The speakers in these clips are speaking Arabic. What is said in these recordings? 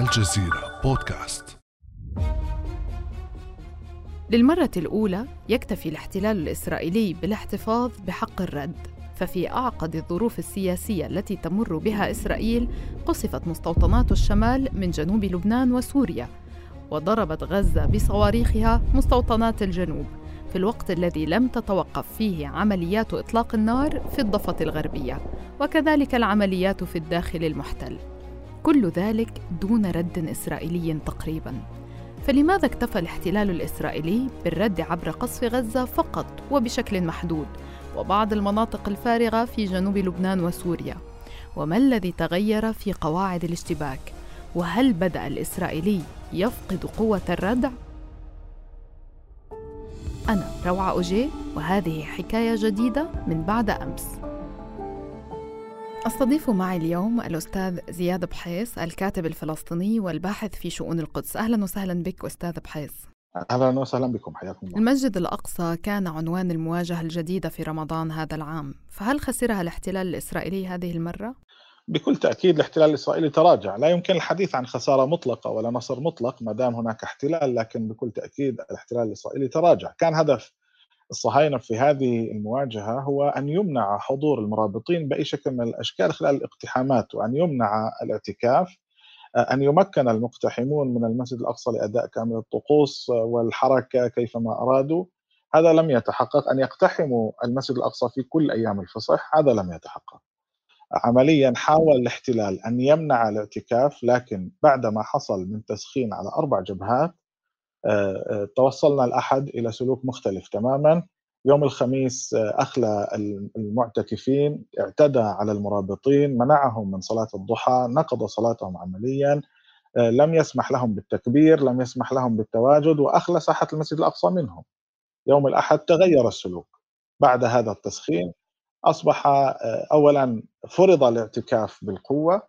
الجزيرة بودكاست. للمرة الأولى يكتفي الاحتلال الإسرائيلي بالاحتفاظ بحق الرد ففي أعقد الظروف السياسية التي تمر بها إسرائيل قصفت مستوطنات الشمال من جنوب لبنان وسوريا وضربت غزة بصواريخها مستوطنات الجنوب في الوقت الذي لم تتوقف فيه عمليات إطلاق النار في الضفة الغربية وكذلك العمليات في الداخل المحتل. كل ذلك دون رد إسرائيلي تقريباً. فلماذا اكتفى الاحتلال الإسرائيلي بالرد عبر قصف غزة فقط وبشكل محدود وبعض المناطق الفارغة في جنوب لبنان وسوريا؟ وما الذي تغير في قواعد الاشتباك؟ وهل بدأ الإسرائيلي يفقد قوة الردع؟ أنا روعة أوجي وهذه حكاية جديدة من بعد أمس. أستضيف معي اليوم الأستاذ زياد بحيص الكاتب الفلسطيني والباحث في شؤون القدس. أهلا وسهلا بك أستاذ بحيص. أهلا وسهلا بكم حياكم الله. المسجد الأقصى كان عنوان المواجهة الجديدة في رمضان هذا العام، فهل خسرها الاحتلال الإسرائيلي هذه المرة؟ بكل تأكيد الاحتلال الإسرائيلي تراجع، لا يمكن الحديث عن خسارة مطلقة ولا نصر مطلق ما دام هناك احتلال، لكن بكل تأكيد الاحتلال الإسرائيلي تراجع، كان هدف الصهاينه في هذه المواجهة هو أن يمنع حضور المرابطين بأي شكل من الأشكال خلال الاقتحامات وأن يمنع الإعتكاف أن يمكن المقتحمون من المسجد الأقصى لأداء كامل الطقوس والحركة كيفما أرادوا. هذا لم يتحقق. أن يقتحموا المسجد الأقصى في كل أيام الفصح هذا لم يتحقق. عمليا حاول الاحتلال أن يمنع الإعتكاف لكن بعدما حصل من تسخين على أربع جبهات توصلنا الأحد إلى سلوك مختلف تماما. يوم الخميس أخلى المعتكفين اعتدى على المرابطين منعهم من صلاة الضحى نقض صلاتهم عمليا لم يسمح لهم بالتكبير لم يسمح لهم بالتواجد وأخلى ساحة المسجد الأقصى منهم. يوم الأحد تغير السلوك. بعد هذا التسخين أصبح أولا فرض الاعتكاف بالقوة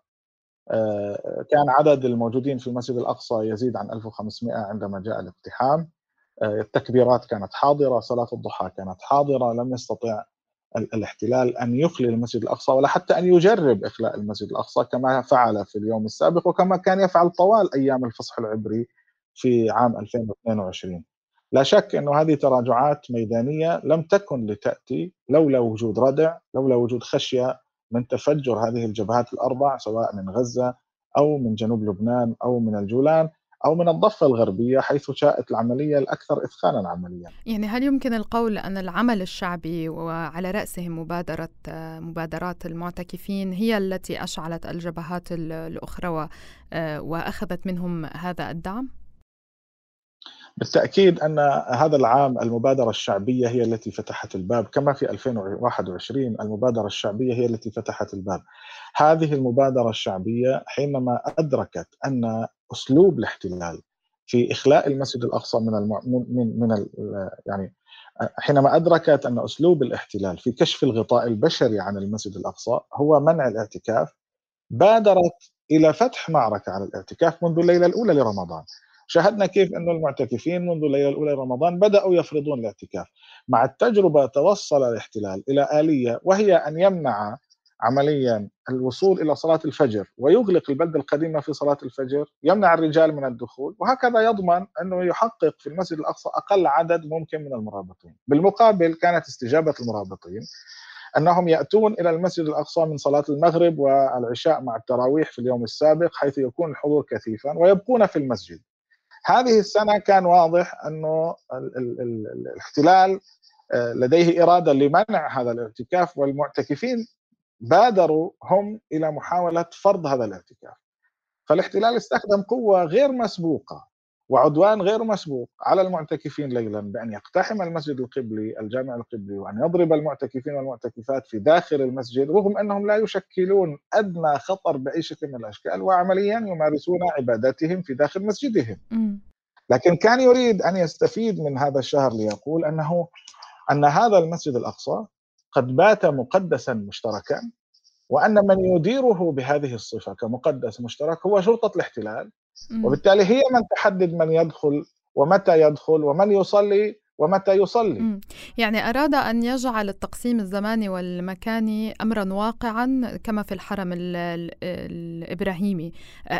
كان عدد الموجودين في المسجد الأقصى يزيد عن 1500 عندما جاء الاقتحام. التكبيرات كانت حاضرة صلاة الضحى كانت حاضرة لم يستطع الاحتلال أن يخلي المسجد الأقصى ولا حتى أن يجرب إخلاء المسجد الأقصى كما فعل في اليوم السابق وكما كان يفعل طوال أيام الفصح العبري في عام 2022 لا شك أن هذه تراجعات ميدانية لم تكن لتأتي لولا وجود ردع لولا وجود خشية من تفجر هذه الجبهات الأربع سواء من غزة أو من جنوب لبنان أو من الجولان أو من الضفة الغربية حيث شاءت العملية الأكثر إثخانا عمليا يعني هل يمكن القول أن العمل الشعبي وعلى رأسهم مبادرة مبادرات المعتكفين هي التي أشعلت الجبهات الأخرى وأخذت منهم هذا الدعم؟ بالتأكيد أن هذا العام المبادرة الشعبية هي التي فتحت الباب كما في 2021 المبادرة الشعبية هي التي فتحت الباب. هذه المبادرة الشعبية حينما أدركت أن أسلوب الاحتلال في إخلاء المسجد الأقصى من الم... من من ال... يعني حينما أدركت أن أسلوب الاحتلال في كشف الغطاء البشري عن المسجد الأقصى هو منع الاعتكاف بادرت إلى فتح معركة على الاعتكاف منذ الليلة الأولى لرمضان. شاهدنا كيف أن المعتكفين منذ الليلة الأولى رمضان بدأوا يفرضون الاعتكاف. مع التجربة توصل الاحتلال إلى آلية وهي أن يمنع عمليا الوصول إلى صلاة الفجر ويغلق البلدة القديمة في صلاة الفجر يمنع الرجال من الدخول وهكذا يضمن أنه يحقق في المسجد الأقصى أقل عدد ممكن من المرابطين. بالمقابل كانت استجابة المرابطين أنهم يأتون إلى المسجد الأقصى من صلاة المغرب والعشاء مع التراويح في اليوم السابق حيث يكون الحضور كثيفا ويبقون في المسجد. هذه السنة كان واضح أنه الاحتلال لديه إرادة لمنع هذا الاعتكاف والمعتكفين بادروا هم إلى محاولة فرض هذا الاعتكاف. فالاحتلال استخدم قوة غير مسبوقة وعدوان غير مسبوق على المعتكفين ليلا بأن يقتحم المسجد القبلي الجامع القبلي وأن يضرب المعتكفين والمعتكفات في داخل المسجد رغم أنهم لا يشكلون أدنى خطر بأي شكل من الأشكال وعمليا يمارسون عباداتهم في داخل مسجدهم. لكن كان يريد أن يستفيد من هذا الشهر ليقول أنه أن هذا المسجد الأقصى قد بات مقدسا مشتركا وأن من يديره بهذه الصفة كمقدس مشترك هو شرطة الاحتلال وبالتالي هي من تحدد من يدخل ومتى يدخل ومن يصلي ومتى يصلي. يعني أراد أن يجعل التقسيم الزماني والمكاني أمرا واقعا كما في الحرم الإبراهيمي.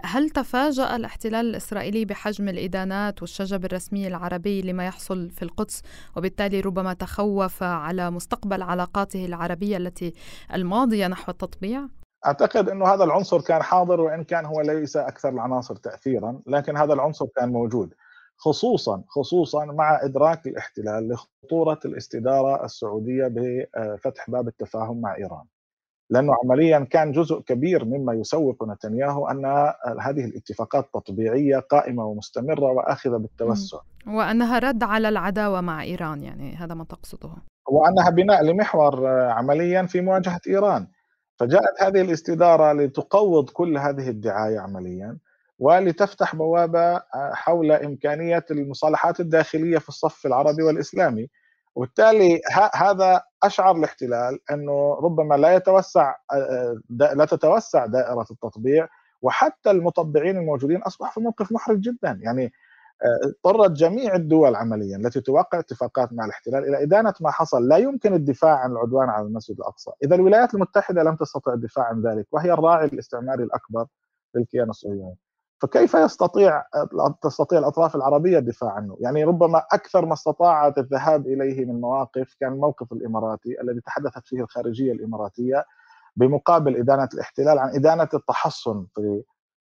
هل تفاجأ الاحتلال الإسرائيلي بحجم الإدانات والشجب الرسمي العربي لما يحصل في القدس؟ وبالتالي ربما تخوف على مستقبل علاقاته العربية التي الماضية نحو التطبيع؟ أعتقد إنه هذا العنصر كان حاضر وإن كان هو ليس أكثر العناصر تاثيرا لكن هذا العنصر كان موجود خصوصا خصوصا مع إدراك الاحتلال لخطورة الاستدارة السعودية بفتح باب التفاهم مع إيران. لأنه عمليا كان جزء كبير مما يسوق نتنياهو أن هذه الاتفاقات تطبيعية قائمة ومستمرة وآخذة بالتوسع. وأنها رد على العداوة مع إيران يعني هذا ما تقصده. وأنها بناء لمحور عمليا في مواجهة إيران. فجاءت هذه الاستدارة لتقوض كل هذه الدعاية عمليا ولتفتح بوابه آه، حول إمكانية المصالحات الداخلية في الصف العربي والإسلامي. وبالتالي هذا أشعر الاحتلال أنه ربما لا يتوسع آه، لا تتوسع دائرة التطبيع وحتى المطبعين الموجودين أصبحوا في موقف محرج جدا. يعني اضطرت جميع الدول عمليا التي توقع اتفاقات مع الاحتلال إلى إدانة ما حصل، لا يمكن الدفاع عن العدوان على المسجد الأقصى، إذا الولايات المتحدة لم تستطع الدفاع عن ذلك وهي الراعي الاستعماري الأكبر للكيان الصهيوني. فكيف يستطيع تستطيع الأطراف العربية الدفاع عنه؟ يعني ربما أكثر ما استطاعت الذهاب إليه من مواقف كان الموقف الإماراتي الذي تحدثت فيه الخارجية الإماراتية بمقابل إدانة الاحتلال عن إدانة التحصن في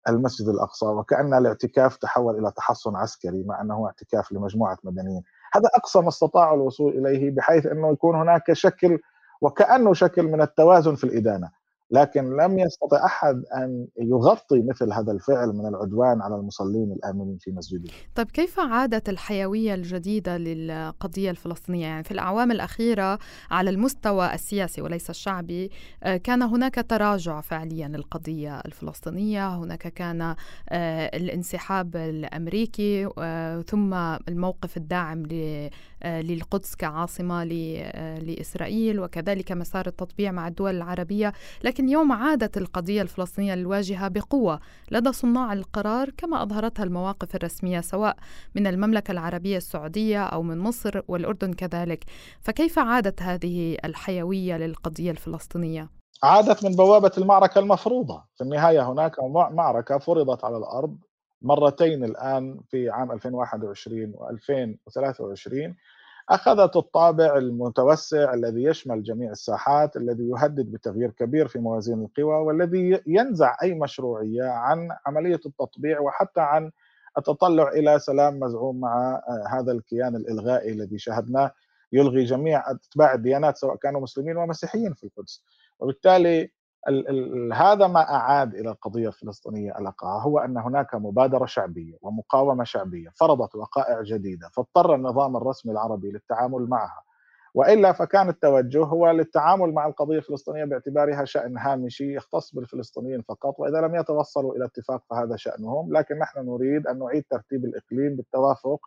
المسجد الأقصى وكأن الاعتكاف تحول إلى تحصن عسكري مع أنه اعتكاف لمجموعة مدنيين، هذا أقصى ما استطاعوا الوصول إليه بحيث أنه يكون هناك شكل وكأنه شكل من التوازن في الإدانة، لكن لم يستطع أحد أن يغطي مثل هذا الفعل من العدوان على المصلين الآمنين في مسجده. طيب كيف عادت الحيوية الجديدة للقضية الفلسطينية؟ يعني في الأعوام الأخيرة على المستوى السياسي وليس الشعبي آه، كان هناك تراجع فعليا للقضية الفلسطينية، هناك كان آه، الانسحاب الأمريكي آه، ثم الموقف الداعم للقدس كعاصمة لإسرائيل وكذلك مسار التطبيع مع الدول العربية، لكن لكن يوم عادت القضية الفلسطينية للواجهة بقوة لدى صناع القرار كما أظهرتها المواقف الرسمية سواء من المملكة العربية السعودية أو من مصر والأردن كذلك. فكيف عادت هذه الحيوية للقضية الفلسطينية؟ عادت من بوابة المعركة المفروضة. في النهاية هناك معركة فرضت على الأرض مرتين الآن في عام 2021 و2023 أخذت الطابع المتوسع الذي يشمل جميع الساحات الذي يهدد بتغيير كبير في موازين القوى والذي ينزع أي مشروعية عن عملية التطبيع وحتى عن التطلع إلى سلام مزعوم مع آه، هذا الكيان الإلغائي الذي شاهدناه يلغي جميع أتباع الديانات سواء كانوا مسلمين ومسيحيين في القدس. وبالتالي ال ال هذا ما أعاد إلى القضية الفلسطينية ألقاها هو أن هناك مبادرة شعبية ومقاومة شعبية فرضت وقائع جديدة فاضطر النظام الرسمي العربي للتعامل معها. وإلا فكان التوجه هو للتعامل مع القضية الفلسطينية باعتبارها شأن هامشي يختص بالفلسطينيين فقط وإذا لم يتوصلوا إلى اتفاق فهذا شأنهم لكن نحن نريد أن نعيد ترتيب الإقليم بالتوافق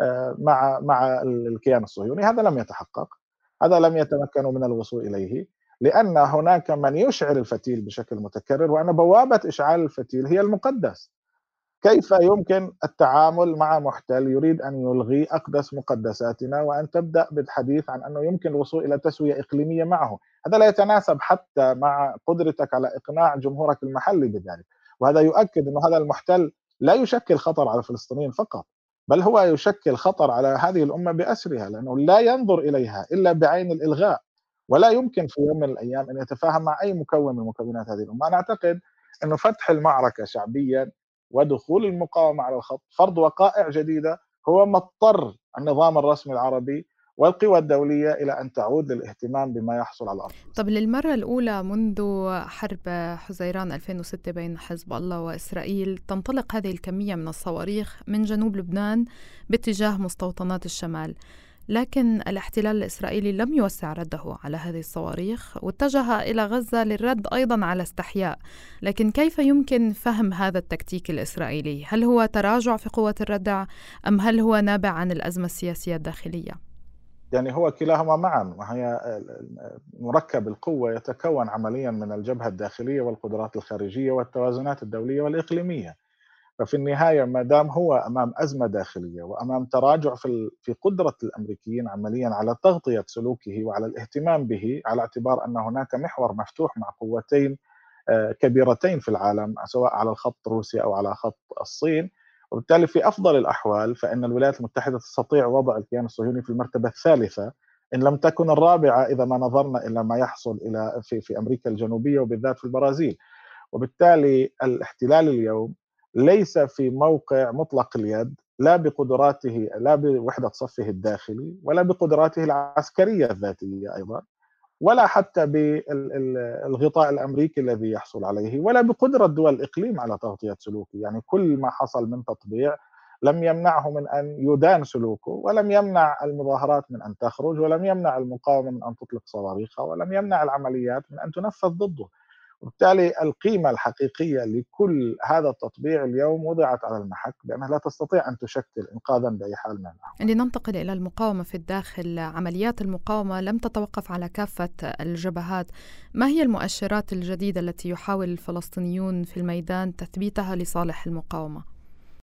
آه، مع مع الكيان الصهيوني. هذا لم يتحقق هذا لم يتمكنوا من الوصول إليه. لأن هناك من يشعل الفتيل بشكل متكرر وأن بوابة إشعال الفتيل هي المقدس. كيف يمكن التعامل مع محتل يريد أن يلغي أقدس مقدساتنا وأن تبدأ بالحديث عن أنه يمكن الوصول إلى تسوية إقليمية معه؟ هذا لا يتناسب حتى مع قدرتك على إقناع جمهورك المحلي بذلك. وهذا يؤكد أنه هذا المحتل لا يشكل خطر على الفلسطينيين فقط بل هو يشكل خطر على هذه الأمة بأسرها لأنه لا ينظر إليها إلا بعين الإلغاء. ولا يمكن في يوم من الأيام أن يتفاهم مع أي مكون من مكونات هذه الأمة، أنا أعتقد انه فتح المعركة شعبيا ودخول المقاومة على الخط فرض وقائع جديدة هو ما اضطر النظام الرسمي العربي والقوى الدولية إلى أن تعود للاهتمام بما يحصل على الأرض. طب للمرة الأولى منذ حرب حزيران 2006 بين حزب الله وإسرائيل تنطلق هذه الكمية من الصواريخ من جنوب لبنان باتجاه مستوطنات الشمال. لكن الاحتلال الإسرائيلي لم يوسع رده على هذه الصواريخ واتجه إلى غزة للرد أيضا على استحياء لكن كيف يمكن فهم هذا التكتيك الإسرائيلي؟ هل هو تراجع في قوة الردع أم هل هو نابع عن الأزمة السياسية الداخلية؟ يعني هو كلاهما معا وهي مركب القوة يتكون عمليا من الجبهة الداخلية والقدرات الخارجية والتوازنات الدولية والإقليمية ففي النهاية ما دام هو أمام أزمة داخلية وأمام تراجع في في قدرة الأمريكيين عمليا على تغطية سلوكه وعلى الاهتمام به على اعتبار أن هناك محور مفتوح مع قوتين آه، كبيرتين في العالم سواء على الخط روسيا أو على خط الصين. وبالتالي في أفضل الأحوال فإن الولايات المتحدة تستطيع وضع الكيان الصهيوني في المرتبة الثالثة. إن لم تكن الرابعة إذا ما نظرنا إلى ما يحصل إلى في في أمريكا الجنوبية وبالذات في البرازيل. وبالتالي الاحتلال اليوم ليس في موقع مطلق اليد لا بقدراته لا بوحدة صفه الداخلي ولا بقدراته العسكرية الذاتية أيضا ولا حتى بالغطاء الأمريكي الذي يحصل عليه ولا بقدرة دول الإقليم على تغطية سلوكه، يعني كل ما حصل من تطبيع لم يمنعه من أن يدان سلوكه ولم يمنع المظاهرات من أن تخرج ولم يمنع المقاومة من أن تطلق صواريخها ولم يمنع العمليات من أن تنفذ ضده. وبالتالي القيمة الحقيقية لكل هذا التطبيع اليوم وضعت على المحك بأنها لا تستطيع أن تشكل إنقاذا بأي حال من الأحوال لننتقل إلى المقاومة في الداخل. عمليات المقاومة لم تتوقف على كافة الجبهات. ما هي المؤشرات الجديدة التي يحاول الفلسطينيون في الميدان تثبيتها لصالح المقاومة؟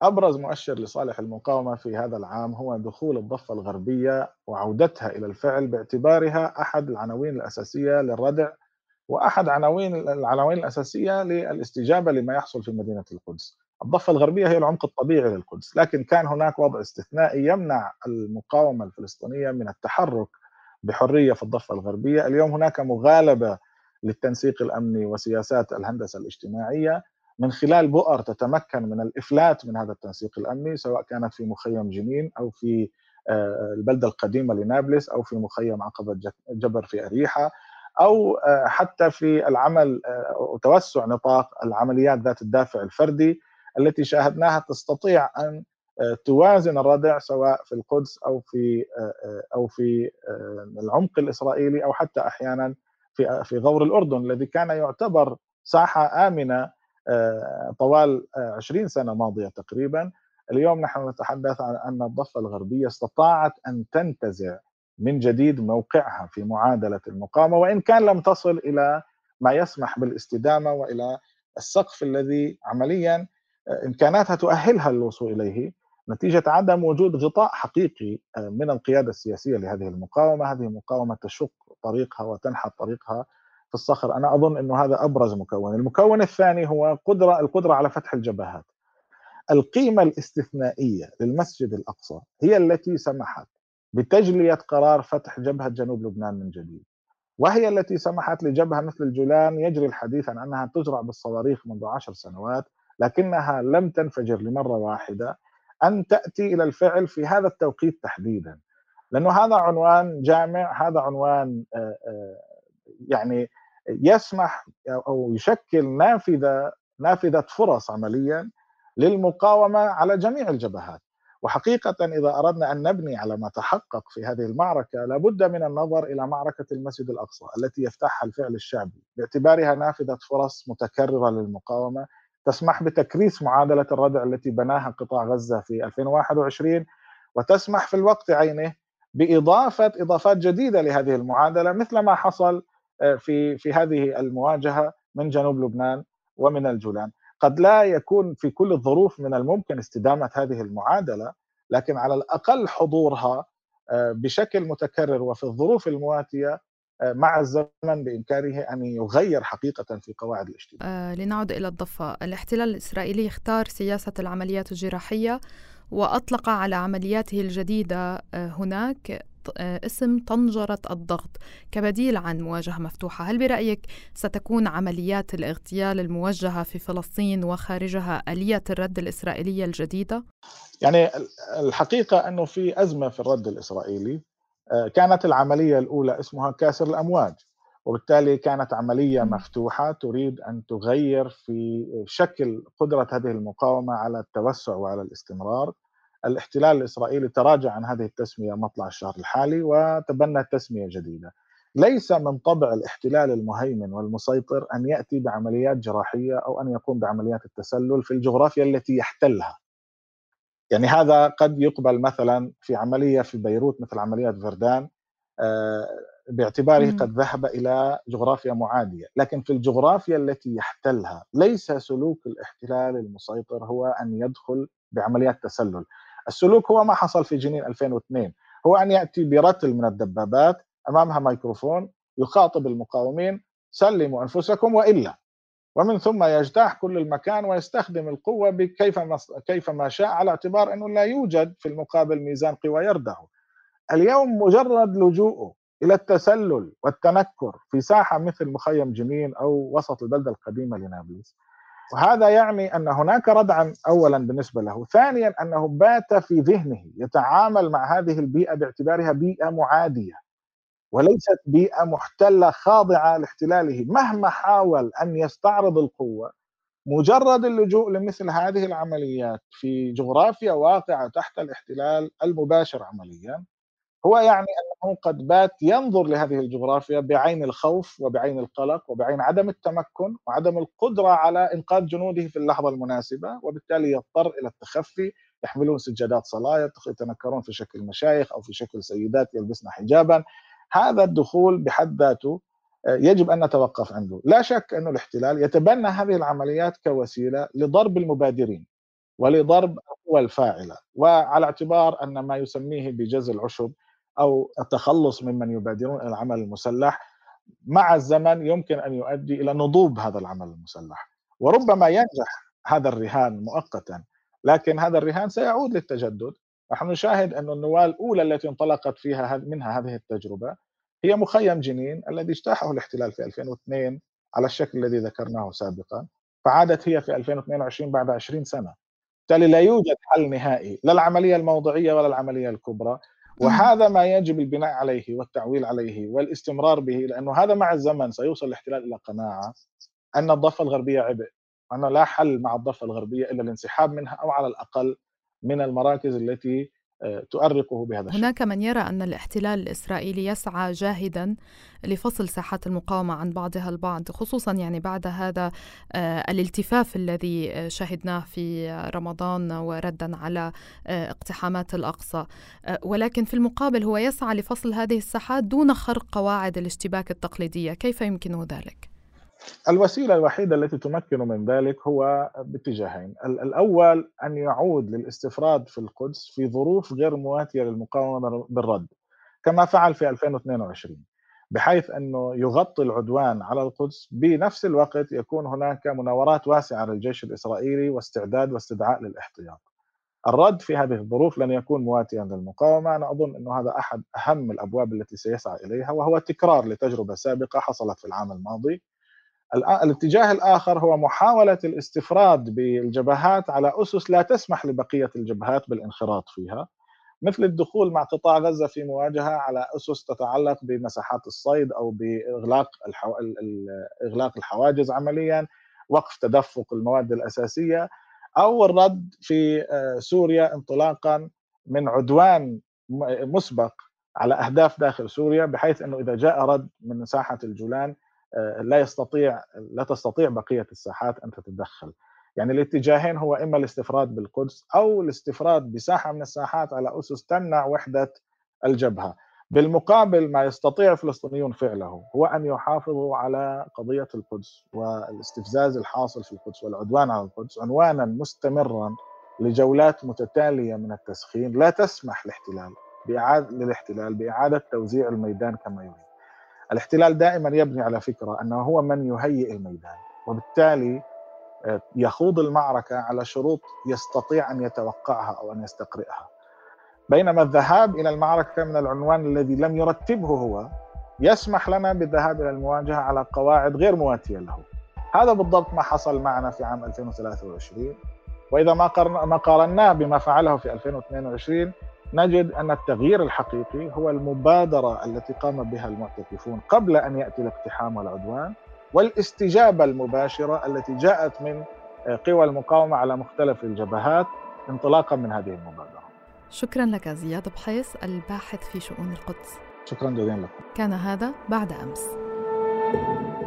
أبرز مؤشر لصالح المقاومة في هذا العام هو دخول الضفة الغربية وعودتها إلى الفعل باعتبارها أحد العناوين الأساسية للردع وأحد عناوين العناوين الأساسية للاستجابة لما يحصل في مدينة القدس. الضفة الغربية هي العمق الطبيعي للقدس، لكن كان هناك وضع استثنائي يمنع المقاومة الفلسطينية من التحرك بحرية في الضفة الغربية، اليوم هناك مغالبة للتنسيق الأمني وسياسات الهندسة الاجتماعية. من خلال بؤر تتمكن من الإفلات من هذا التنسيق الأمني سواء كانت في مخيم جنين أو في آه، البلدة القديمة لنابلس أو في مخيم عقبة جبر في أريحة. أو آه، حتى في العمل آه، وتوسع نطاق العمليات ذات الدافع الفردي التي شاهدناها تستطيع أن آه، توازن الردع سواء في القدس أو في أو في العمق الإسرائيلي أو حتى أحيانا في في غور الأردن الذي كان يعتبر ساحة آمنة طوال 20 سنة ماضية تقريبا. اليوم نحن نتحدث عن أن الضفة الغربية استطاعت أن تنتزع من جديد موقعها في معادلة المقاومة وإن كان لم تصل إلى ما يسمح بالاستدامة وإلى السقف الذي عمليا آه، إمكاناتها تؤهلها للوصول إليه. نتيجة عدم وجود غطاء حقيقي آه، من القيادة السياسية لهذه المقاومة، هذه المقاومه تشق طريقها وتنحت طريقها في الصخر، أنا أظن إنه هذا أبرز مكون، المكون الثاني هو قدرة القدرة على فتح الجبهات. القيمة الاستثنائية للمسجد الأقصى هي التي سمحت بتجلية قرار فتح جبهة جنوب لبنان من جديد. وهي التي سمحت لجبهة مثل الجولان يجري الحديث عن أنها تزرع بالصواريخ منذ عشر سنوات لكنها لم تنفجر لمرة واحدة أن تأتي إلى الفعل في هذا التوقيت تحديدا. لأنه هذا عنوان جامع هذا عنوان آه، آه، يعني يسمح أو يشكل نافذة نافذة فرص عمليا للمقاومة على جميع الجبهات. وحقيقة إذا أردنا أن نبني على ما تحقق في هذه المعركة لابد من النظر إلى معركة المسجد الأقصى التي يفتحها الفعل الشعبي باعتبارها نافذة فرص متكررة للمقاومة تسمح بتكريس معادلة الردع التي بناها قطاع غزة في 2021 وتسمح في الوقت عينه بإضافة إضافات جديدة لهذه المعادلة مثل ما حصل آه، في في هذه المواجهة من جنوب لبنان ومن الجولان. قد لا يكون في كل الظروف من الممكن استدامة هذه المعادلة لكن على الأقل حضورها آه، بشكل متكرر وفي الظروف المواتية آه، مع الزمن بإمكانه أن يغير حقيقة في قواعد الاجتماع. آه لنعود إلى الضفة، الاحتلال الإسرائيلي اختار سياسة العمليات الجراحية وأطلق على عملياته الجديدة آه، هناك اسم طنجرة الضغط. كبديل عن مواجهة مفتوحة هل برأيك ستكون عمليات الاغتيال الموجهة في فلسطين وخارجها آلية الرد الإسرائيلية الجديدة؟ يعني الحقيقة أنه في أزمة في الرد الإسرائيلي آه، كانت العملية الأولى اسمها كاسر الأمواج وبالتالي كانت عملية مفتوحة تريد أن تغير في شكل قدرة هذه المقاومة على التوسع وعلى الاستمرار. الاحتلال الإسرائيلي تراجع عن هذه التسمية مطلع الشهر الحالي وتبنى تسمية جديدة. ليس من طبع الاحتلال المهيمن والمسيطر أن يأتي بعمليات جراحية أو أن يقوم بعمليات التسلل في الجغرافيا التي يحتلها. يعني هذا قد يقبل مثلا في عملية في بيروت مثل عملية فردان آه، باعتباره قد ذهب إلى جغرافيا معادية، لكن في الجغرافيا التي يحتلها ليس سلوك الاحتلال المسيطر هو أن يدخل بعمليات تسلل، السلوك هو ما حصل في جنين 2002 هو أن يأتي برتل من الدبابات أمامها ميكروفون يخاطب المقاومين سلموا أنفسكم وإلا ومن ثم يجتاح كل المكان ويستخدم القوة بكيفما كيفما شاء على اعتبار أنه لا يوجد في المقابل ميزان قوى يردعه. اليوم مجرد لجوءه إلى التسلل والتنكر في ساحة مثل مخيم جنين أو وسط البلدة القديمة لنابلس وهذا يعني أن هناك ردعا اولا بالنسبة له، ثانيا أنه بات في ذهنه يتعامل مع هذه البيئة باعتبارها بيئة معادية وليست بيئة محتله خاضعة لاحتلاله، مهما حاول أن يستعرض القوة مجرد اللجوء لمثل هذه العمليات في جغرافيا واقعة تحت الاحتلال المباشر عمليا هو يعني أنه قد بات ينظر لهذه الجغرافيا بعين الخوف وبعين القلق وبعين عدم التمكن وعدم القدرة على إنقاذ جنوده في اللحظة المناسبة وبالتالي يضطر إلى التخفي يحملون سجادات صلاة يتنكرون في شكل مشايخ أو في شكل سيدات يلبسن حجابا. هذا الدخول بحد ذاته آه، يجب أن نتوقف عنده، لا شك انه الاحتلال يتبنى هذه العمليات كوسيلة لضرب المبادرين ولضرب القوى الفاعلة، وعلى اعتبار أن ما يسميه بجز العشب أو التخلص ممن يبادرون إلى العمل المسلح مع الزمن يمكن أن يؤدي إلى نضوب هذا العمل المسلح. وربما ينجح هذا الرهان مؤقتا لكن هذا الرهان سيعود للتجدد. نحن نشاهد أن النواة الأولى التي انطلقت فيها منها هذه التجربة هي مخيم جنين الذي اجتاحه الاحتلال في 2002 على الشكل الذي ذكرناه سابقا فعادت هي في 2022 بعد 20 سنة. بالتالي لا يوجد حل نهائي لا العملية الموضعية ولا العملية الكبرى. وهذا ما يجب البناء عليه والتعويل عليه والاستمرار به لأنه هذا مع الزمن سيوصل الاحتلال إلى قناعة أن الضفة الغربية عبء وانه لا حل مع الضفة الغربية إلا الانسحاب منها أو على الأقل من المراكز التي تؤرقه بهذا الشيء. هناك من يرى أن الاحتلال الإسرائيلي يسعى جاهدا لفصل ساحات المقاومة عن بعضها البعض خصوصا يعني بعد هذا آه، الالتفاف الذي آه، شهدناه في رمضان وردا على اقتحامات الأقصى ولكن في المقابل هو يسعى لفصل هذه الساحات دون خرق قواعد الاشتباك التقليدية كيف يمكن ذلك؟ الوسيلة الوحيدة التي تمكن من ذلك هو باتجاهين، الأول أن يعود للاستفراد في القدس في ظروف غير مواتية للمقاومة بالرد كما فعل في 2022 بحيث أنه يغطي العدوان على القدس. بنفس الوقت يكون هناك مناورات واسعة للجيش الإسرائيلي واستعداد واستدعاء للاحتياط. الرد في هذه الظروف لن يكون مواتيا للمقاومة، أنا أظن أنه هذا أحد أهم الأبواب التي سيسعى إليها وهو تكرار لتجربة سابقة حصلت في العام الماضي. الاتجاه الآخر هو محاولة الاستفراد بالجبهات على أسس لا تسمح لبقية الجبهات بالانخراط فيها مثل الدخول مع قطاع غزة في مواجهة على أسس تتعلق بمساحات الصيد أو بإغلاق الحو... إغلاق الحواجز عمليا وقف تدفق المواد الأساسية أو الرد في آه، سوريا انطلاقا من عدوان مسبق على أهداف داخل سوريا بحيث إنه إذا جاء رد من ساحه الجولان لا يستطيع لا تستطيع بقية الساحات أن تتدخل. يعني الاتجاهين هو إما الاستفراد بالقدس أو الاستفراد بساحة من الساحات على أسس تمنع وحدة الجبهة. بالمقابل ما يستطيع الفلسطينيون فعله هو أن يحافظوا على قضية القدس والاستفزاز الحاصل في القدس والعدوان على القدس عنوانا مستمرا لجولات متتالية من التسخين لا تسمح الاحتلال بإعادة للاحتلال بإعادة توزيع الميدان كما يريد. الاحتلال دائما يبني على فكرة أنه هو من يهيئ الميدان وبالتالي آه، يخوض المعركة على شروط يستطيع أن يتوقعها أو أن يستقرئها. بينما الذهاب إلى المعركة من العنوان الذي لم يرتبه هو يسمح لنا بالذهاب إلى المواجهة على قواعد غير مواتية له. هذا بالضبط ما حصل معنا في عام 2023 وإذا ما قارناه بما فعله في 2022 نجد أن التغيير الحقيقي هو المبادرة التي قام بها المعتكفون قبل أن يأتي الاقتحام والعدوان والاستجابة المباشرة التي جاءت من قوى المقاومة على مختلف الجبهات انطلاقا من هذه المبادرة. شكرا لك زياد بحيص الباحث في شؤون القدس. شكرا جزيلا لكم. كان هذا بعد أمس. thank you